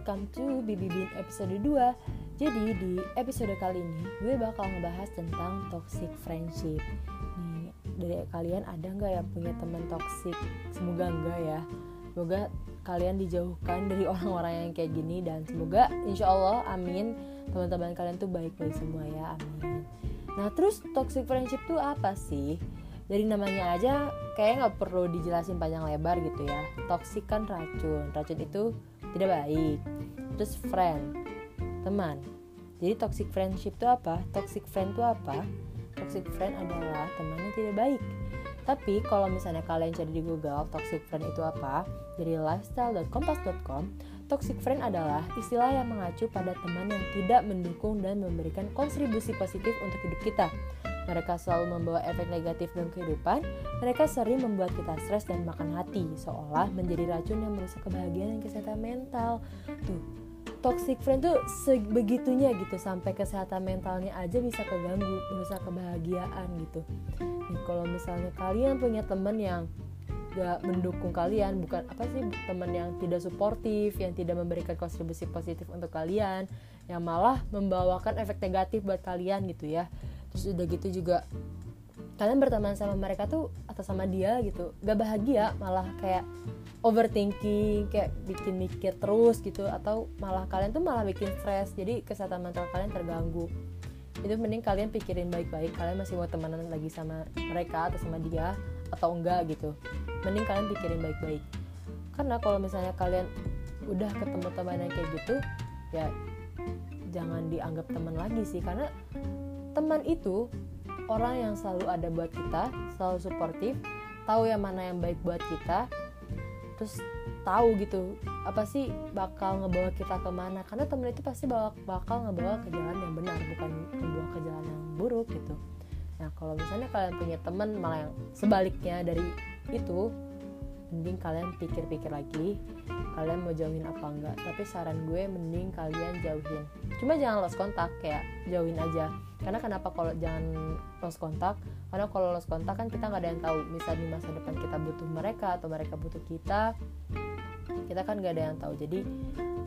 welcome to BBB episode 2 Jadi di episode kali ini gue bakal ngebahas tentang toxic friendship. Nih, dari kalian ada nggak yang punya teman toxic? Semoga enggak ya. Semoga kalian dijauhkan dari orang-orang yang kayak gini Dan semoga insya Allah amin. Teman-teman kalian tuh baik-baik semua ya amin. Nah terus toxic friendship tuh apa sih? dari namanya aja kayak nggak perlu dijelasin panjang lebar gitu ya. Toxic kan racun. Racun itu tidak baik. Terus friend teman. Jadi toxic friendship itu apa? Toxic friend itu apa? Toxic friend adalah teman yang tidak baik. Tapi kalau misalnya kalian cari di Google toxic friend itu apa? Dari lifestyle.kompas.com toxic friend adalah istilah yang mengacu pada teman yang tidak mendukung dan memberikan kontribusi positif untuk hidup kita mereka selalu membawa efek negatif dalam kehidupan. Mereka sering membuat kita stres dan makan hati, seolah menjadi racun yang merusak kebahagiaan dan kesehatan mental. Tuh, toxic friend tuh sebegitunya gitu sampai kesehatan mentalnya aja bisa keganggu, merusak kebahagiaan gitu. Nih, kalau misalnya kalian punya temen yang gak mendukung kalian bukan apa sih teman yang tidak suportif yang tidak memberikan kontribusi positif untuk kalian yang malah membawakan efek negatif buat kalian gitu ya terus udah gitu juga kalian berteman sama mereka tuh atau sama dia gitu. Gak bahagia malah kayak overthinking kayak bikin mikir terus gitu. Atau malah kalian tuh malah bikin stres jadi kesehatan mental kalian terganggu. Itu mending kalian pikirin baik-baik kalian masih mau temenan lagi sama mereka atau sama dia atau enggak gitu. Mending kalian pikirin baik-baik. Karena kalau misalnya kalian udah ketemu teman yang kayak gitu ya jangan dianggap teman lagi sih. Karena teman itu orang yang selalu ada buat kita selalu suportif tahu yang mana yang baik buat kita terus tahu gitu apa sih bakal ngebawa kita ke mana. Karena teman itu pasti bakal ngebawa ke jalan yang benar bukan membawa ke jalan yang buruk gitu. Nah kalau misalnya kalian punya teman malah yang sebaliknya dari itu mending kalian pikir-pikir lagi kalian mau jauhin apa enggak. Tapi saran gue mending kalian jauhin. Cuma jangan lost kontak kayak jauhin aja. Karena kenapa kalau jangan lost kontak? Karena kalau lost kontak kan kita nggak ada yang tahu. Misal di masa depan kita butuh mereka atau mereka butuh kita kita kan nggak ada yang tahu. Jadi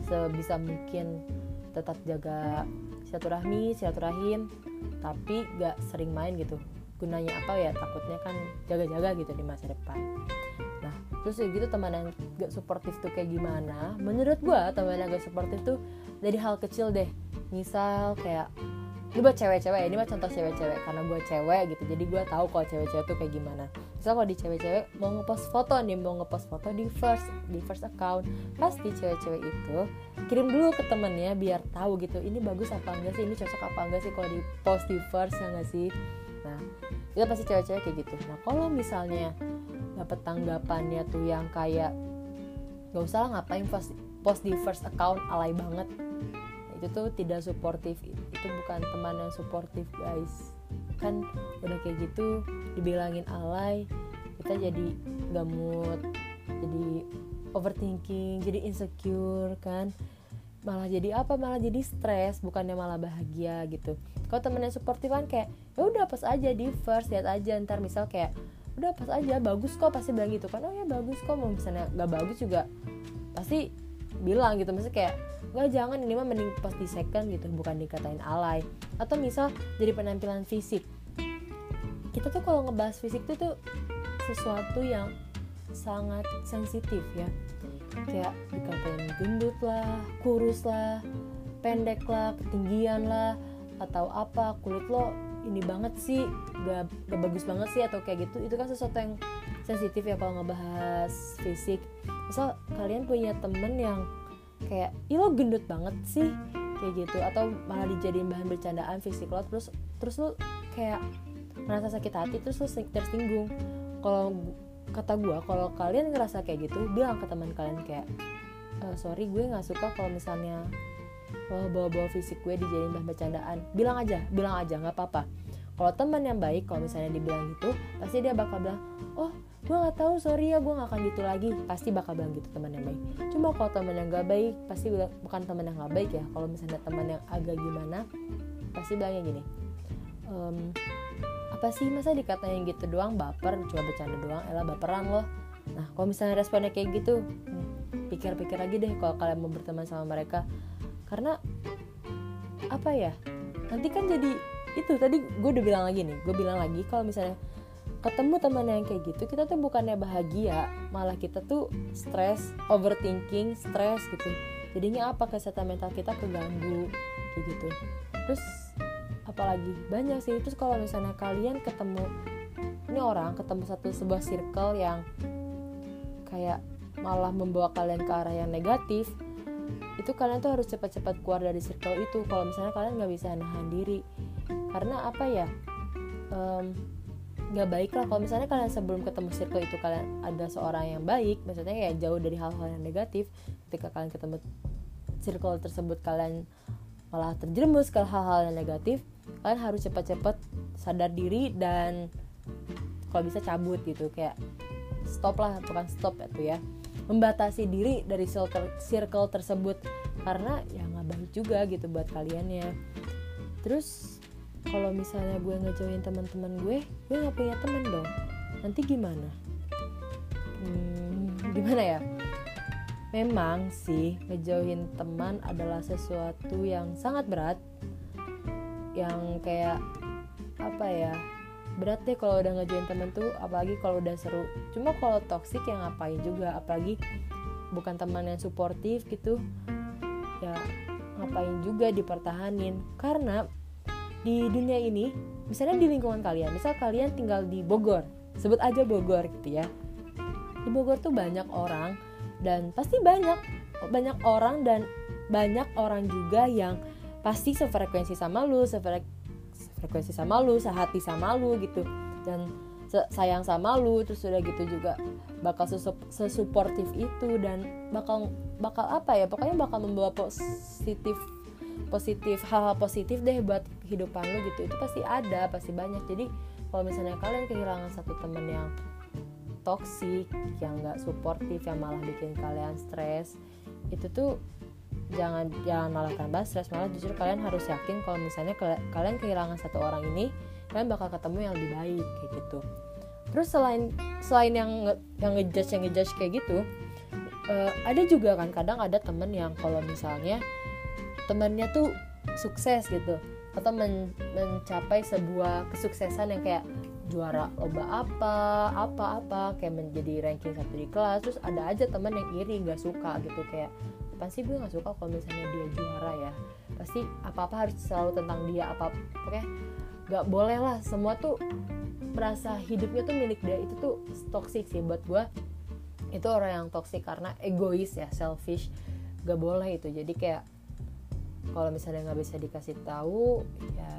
sebisa mungkin tetap jaga silaturahmi silaturahim tapi gak sering main gitu. Gunanya apa ya? Takutnya kan jaga-jaga gitu di masa depan terus ya gitu teman yang gak suportif tuh kayak gimana. Menurut gue teman yang gak suportif tuh dari hal kecil deh. Misal kayak ini buat cewek-cewek ini mah contoh cewek-cewek karena gue cewek gitu jadi gue tahu kalau cewek-cewek tuh kayak gimana. Misal kalau di cewek-cewek mau ngepost foto nih mau ngepost foto di first di first account pasti cewek-cewek itu kirim dulu ke temennya biar tahu gitu ini bagus apa enggak sih ini cocok apa enggak sih kalau di post di first ya enggak sih? Nah itu pasti cewek-cewek kayak gitu. Nah kalau misalnya dapat tanggapannya tuh yang kayak gak usah lah ngapain post, post di first account alay banget. Itu tuh tidak suportif itu bukan teman yang suportif guys. Kan udah kayak gitu dibilangin alay kita jadi gak mood jadi overthinking jadi insecure kan? Malah jadi apa? Malah jadi stres bukannya malah bahagia gitu. Kalau temennya suportif kan kayak ya udah pas aja di first lihat aja ntar misal kayak udah pas aja bagus kok pasti bilang gitu kan. Oh ya bagus kok. Mau misalnya nggak bagus juga pasti bilang gitu. Maksudnya kayak nggak jangan ini mah mending pas di second gitu bukan dikatain alay. Atau misal jadi penampilan fisik. Kita tuh kalau ngebahas fisik tuh tuh sesuatu yang sangat sensitif ya. Kayak dikatain gendut lah kurus lah pendek lah ketinggian lah atau apa kulit lo ini banget sih gak, gak bagus banget sih atau kayak gitu. Itu kan sesuatu yang sensitif ya kalau ngebahas fisik. Misal kalian punya temen yang kayak ih lo gendut banget sih kayak gitu. Atau malah dijadiin bahan bercandaan fisik lo terus terus lo kayak merasa sakit hati terus lo tersinggung. Kalau kata gue kalau kalian ngerasa kayak gitu bilang ke teman kalian kayak e, sorry gue nggak suka kalau misalnya bawa-bawa fisik gue dijadiin bahan bercandaan. Bilang aja bilang aja nggak apa-apa. Kalau teman yang baik kalau misalnya dibilang gitu pasti dia bakal bilang oh gue nggak tahu sorry ya gue nggak akan gitu lagi. Pasti bakal bilang gitu teman yang baik. Cuma kalau teman yang gak baik pasti bukan teman yang gak baik ya kalau misalnya teman yang agak gimana pasti bilangnya gini ehm, apa sih masa dikatain gitu doang baper cuma bercanda doang? Elah baperan loh nah kalau misalnya responnya kayak gitu pikir-pikir lagi deh kalau kalian mau berteman sama mereka karena apa ya nanti kan jadi itu tadi gue udah bilang lagi nih gue bilang lagi kalau misalnya ketemu teman yang kayak gitu kita tuh bukannya bahagia malah kita tuh stres overthinking stres gitu. Jadinya apa kesehatan mental kita keganggu kayak gitu. Terus apalagi? Banyak sih. Terus kalau misalnya kalian ketemu ini orang ketemu satu sebuah circle yang kayak malah membawa kalian ke arah yang negatif itu kalian tuh harus cepat-cepat keluar dari circle itu. Kalau misalnya kalian nggak bisa nahan diri. Karena apa ya? Um, nggak baik lah. Kalau misalnya kalian sebelum ketemu circle itu kalian ada seorang yang baik maksudnya ya jauh dari hal-hal yang negatif ketika kalian ketemu circle tersebut kalian malah terjerumus ke hal-hal yang negatif kalian harus cepat-cepat sadar diri dan kalau bisa cabut gitu. Kayak stop lah bukan stop itu ya membatasi diri dari circle, tersebut. Karena ya nggak baik juga gitu buat kaliannya. Terus kalau misalnya gue ngejauhin teman-teman gue gue nggak punya teman dong. Nanti gimana? Hmm, gimana ya? Memang sih ngejauhin teman adalah sesuatu yang sangat berat. Yang kayak apa ya berat deh kalau udah ngejauhin temen tuh apalagi kalau udah seru. Cuma kalau toxic yang ngapain juga apalagi bukan teman yang suportif gitu ya ngapain juga dipertahanin. Karena di dunia ini misalnya di lingkungan kalian misal kalian tinggal di Bogor sebut aja Bogor gitu ya. Di Bogor tuh banyak orang dan pasti banyak banyak orang dan banyak orang juga yang pasti sefrekuensi sama lu sefrekuensi sama lu sehati sama lu gitu. Dan sayang sama lu terus udah gitu juga bakal sesuportif itu dan bakal bakal apa ya pokoknya bakal membawa positif positif hal-hal positif deh buat kehidupan lo gitu. Itu pasti ada pasti banyak. Jadi kalau misalnya kalian kehilangan satu temen yang toksik yang nggak suportif yang malah bikin kalian stres itu tuh jangan jangan malah tambah stres malah justru kalian harus yakin kalau misalnya kalian kehilangan satu orang ini kalian bakal ketemu yang lebih baik kayak gitu. Terus selain selain yang yang ngejudge yang ngejudge kayak gitu uh, ada juga kan kadang ada temen yang kalau misalnya temannya tuh sukses gitu atau men mencapai sebuah kesuksesan yang kayak juara lomba apa apa apa kayak menjadi ranking satu di kelas terus ada aja teman yang iri nggak suka gitu kayak pasti gue nggak suka kalau misalnya dia juara ya? Pasti apa apa harus selalu tentang dia apa oke nggak boleh lah. Semua tuh merasa hidupnya tuh milik dia. Itu tuh toxic sih buat gue itu orang yang toxic karena egois ya selfish. Gak boleh itu. Jadi kayak kalau misalnya nggak bisa dikasih tahu ya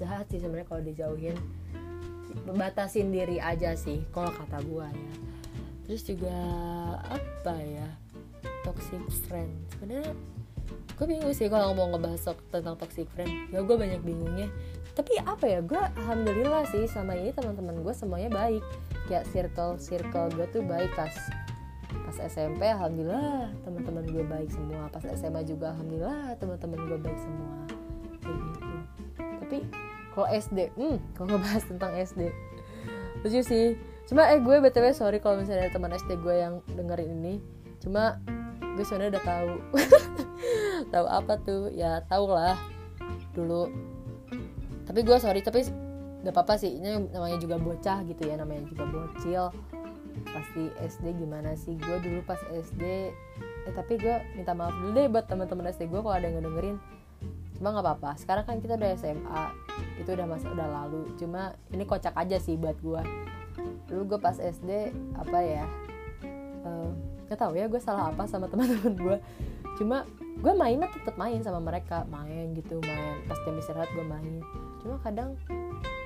jahat sih sebenarnya kalau dijauhin. Batasin diri aja sih kalau kata gua ya. Terus juga apa ya toxic friend. Sebenarnya gue bingung sih kalau mau ngebahas tentang toxic friend. Ya gue banyak bingungnya. Tapi apa ya gue alhamdulillah sih sama ini teman-teman gue semuanya baik. Kayak circle circle gue tuh baik pas pas SMP alhamdulillah teman-teman gue baik semua. Pas SMA juga alhamdulillah teman-teman gue baik semua. Kayak gitu. Tapi kalau SD hmm kalau ngebahas tentang SD lucu sih. Cuma eh gue btw sorry kalau misalnya teman SD gue yang dengerin ini. Cuma gue sebenarnya udah tahu. Tahu apa tuh? Ya tau lah. Dulu. Tapi gue sorry tapi gak apa-apa sih. Ini namanya juga bocah gitu ya namanya juga bocil. Pasti SD gimana sih? Gue dulu pas SD eh tapi gue minta maaf dulu deh buat teman-teman SD gue kalau ada yang ngedengerin. Cuma nggak apa-apa. Sekarang kan kita udah SMA itu udah masa udah lalu. Cuma ini kocak aja sih buat gue. Dulu gue pas SD apa ya uh, tau ya gue salah apa sama teman-teman gue cuma gue mainnya tetap main sama mereka. Main gitu main. Pas jam istirahat gue main. Cuma kadang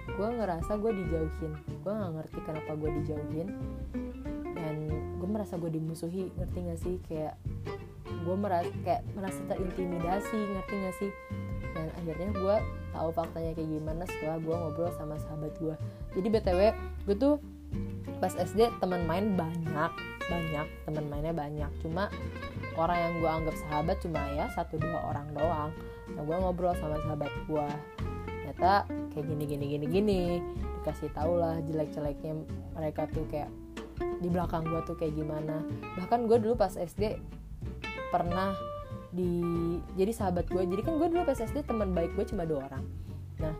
gue ngerasa gue dijauhin. Gue nggak ngerti kenapa gue dijauhin. Dan gue merasa gue dimusuhi. Ngerti gak sih? Kayak gue merasa kayak merasa terintimidasi. Ngerti gak sih? Dan akhirnya gue tahu faktanya kayak gimana setelah gue ngobrol sama sahabat gue jadi btw gue tuh pas SD teman main banyak banyak teman mainnya banyak. Cuma orang yang gue anggap sahabat cuma ya satu dua orang doang. Nah gue ngobrol sama sahabat gue ternyata kayak gini gini gini gini. Dikasih tau lah jelek jeleknya mereka tuh kayak di belakang gue tuh kayak gimana. Bahkan gue dulu pas SD pernah di jadi sahabat gue jadi kan gue dulu pas SD teman baik gue cuma dua orang. Nah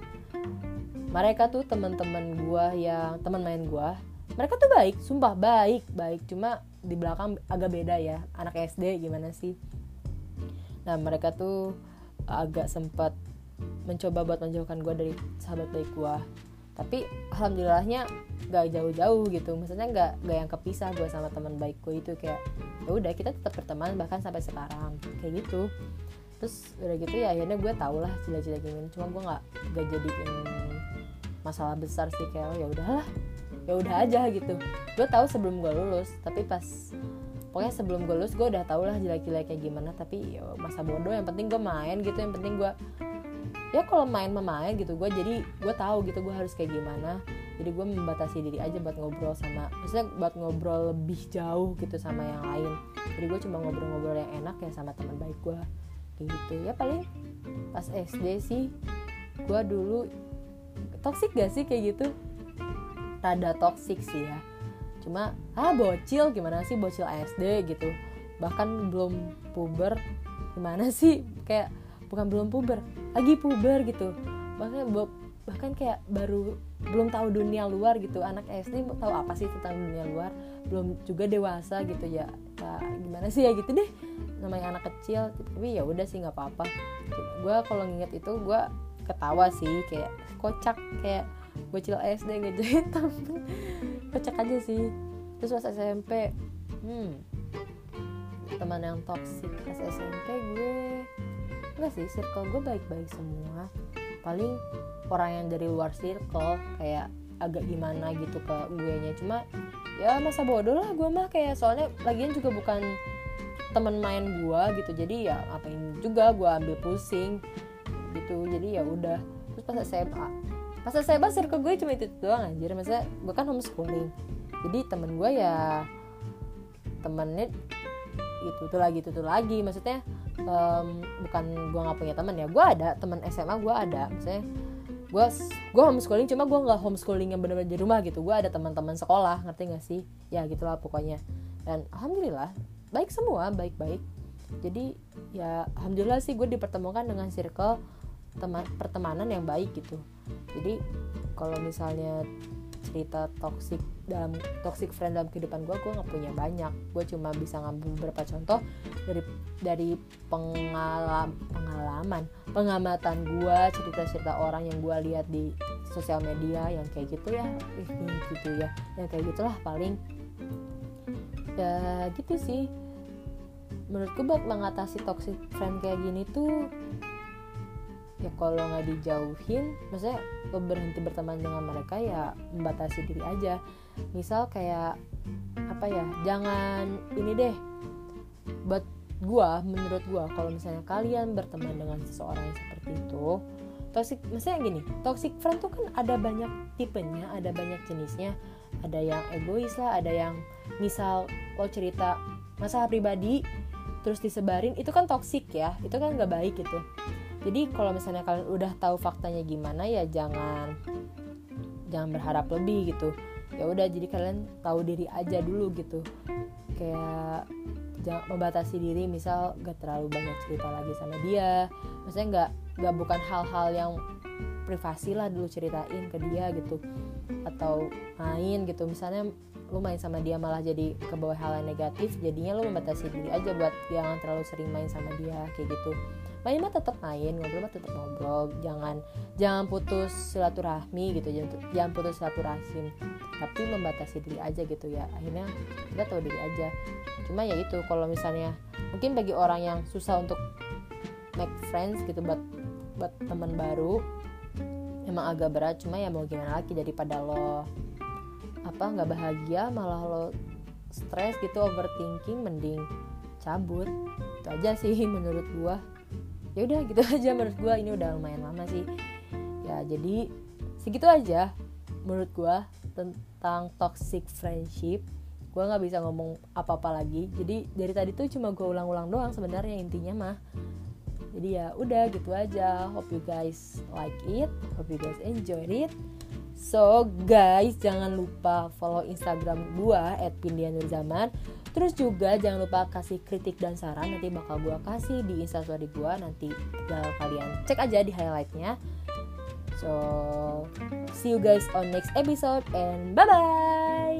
mereka tuh teman-teman gue yang teman main gue mereka tuh baik sumpah baik baik. Cuma di belakang agak beda ya anak SD gimana sih? Nah mereka tuh agak sempat mencoba buat menjauhkan gue dari sahabat baik gue tapi alhamdulillahnya gak jauh-jauh gitu. Maksudnya gak gak yang kepisah gue sama teman baik gue itu. Kayak ya udah kita tetap berteman bahkan sampai sekarang. Kayak gitu. Terus udah gitu ya akhirnya gue tau lah jelek-jelek gimana. Cuma gue nggak gak jadiin masalah besar sih kayak oh, ya udahlah ya udah aja gitu. Gue tahu sebelum gue lulus tapi pas pokoknya sebelum gue lulus gue udah tau lah jelek-jeleknya gimana tapi ya masa bodoh yang penting gue main gitu yang penting gue ya kalau main memain gitu gue jadi gue tahu gitu gue harus kayak gimana. Jadi gue membatasi diri aja buat ngobrol sama maksudnya buat ngobrol lebih jauh gitu sama yang lain. Jadi gue cuma ngobrol-ngobrol yang enak ya sama teman baik gue gitu. Ya paling pas SD sih gue dulu toxic gak sih kayak gitu? Rada toxic sih ya. Cuma ah bocil gimana sih bocil SD gitu. Bahkan belum puber gimana sih? Kayak bukan belum puber lagi puber gitu. Bahkan bahkan kayak baru belum tahu dunia luar gitu. Anak SD tahu apa sih tentang dunia luar? Belum juga dewasa gitu ya. Ya gimana sih ya gitu deh. Namanya anak kecil tapi ya udah sih nggak apa-apa. Gue kalau nginget itu gue ketawa sih kayak kocak kayak bocil SD ngejahit temen. Kocak aja sih. Terus pas SMP hmm teman yang toksik pas SMP gue. Enggak sih circle gue baik-baik semua. Paling orang yang dari luar circle kayak agak gimana gitu ke gue nya cuma ya masa bodoh lah gue mah kayak soalnya lagian juga bukan teman main gue gitu. Jadi ya ngapain juga gue ambil pusing gitu. Jadi ya udah. Terus pas SMA pas SMA circle gue cuma itu doang anjir. Maksudnya gue kan homeschooling. Jadi temen gue ya temennya itu tuh lagi itu tuh lagi. Maksudnya um, bukan gue nggak punya teman ya. Gue ada teman SMA gue ada. Misalnya gue gue homeschooling cuma gue nggak homeschooling yang benar-benar di rumah gitu. Gue ada teman-teman sekolah ngerti gak sih? Ya gitulah pokoknya. Dan alhamdulillah baik semua baik-baik. Jadi ya alhamdulillah sih gue dipertemukan dengan circle teman pertemanan yang baik gitu. Jadi kalau misalnya cerita toxic dalam toxic friend dalam kehidupan gue gue nggak punya banyak. Gue cuma bisa ngambil beberapa contoh dari dari pengalaman pengalaman pengamatan gue cerita-cerita orang yang gue lihat di sosial media yang kayak gitu ya ih gitu ya yang kayak gitulah paling. Ya gitu sih. Menurutku buat mengatasi toxic friend kayak gini tuh ya kalau nggak dijauhin maksudnya lo berhenti berteman dengan mereka ya membatasi diri aja. Misal kayak apa ya jangan ini deh. Buat gua menurut gua kalau misalnya kalian berteman dengan seseorang yang seperti itu toxic maksudnya gini toxic friend tuh kan ada banyak tipenya ada banyak jenisnya. Ada yang egois lah ada yang misal lo cerita masalah pribadi terus disebarin itu kan toxic ya itu kan nggak baik gitu jadi kalau misalnya kalian udah tahu faktanya gimana ya jangan jangan berharap lebih gitu. Ya udah jadi kalian tahu diri aja dulu gitu. Kayak jangan membatasi diri misal gak terlalu banyak cerita lagi sama dia. Maksudnya nggak nggak bukan hal-hal yang privasi lah dulu ceritain ke dia gitu. Atau main gitu. Misalnya lu main sama dia malah jadi ke bawah hal yang negatif jadinya lu membatasi diri aja buat jangan terlalu sering main sama dia kayak gitu main mah tetap main ngobrol mah tetap ngobrol. Jangan jangan putus silaturahmi gitu jangan putus silaturahim. Tapi membatasi diri aja gitu ya. Akhirnya kita tahu diri aja. Cuma ya itu kalau misalnya mungkin bagi orang yang susah untuk make friends gitu buat buat teman baru emang agak berat. Cuma ya mau gimana lagi daripada lo apa nggak bahagia malah lo stres gitu overthinking mending cabut. Itu aja sih menurut gua ya udah gitu aja menurut gua. Ini udah lumayan lama sih. Ya jadi segitu aja menurut gua tentang toxic friendship. Gue nggak bisa ngomong apa-apa lagi. Jadi dari tadi tuh cuma gue ulang-ulang doang sebenarnya intinya mah. Jadi ya udah gitu aja. Hope you guys like it. Hope you guys enjoy it So guys jangan lupa follow Instagram gue @pindianurzaman Terus juga jangan lupa kasih kritik dan saran nanti bakal gue kasih di instastory gue nanti tinggal kalian cek aja di highlightnya. So see you guys on next episode and bye bye.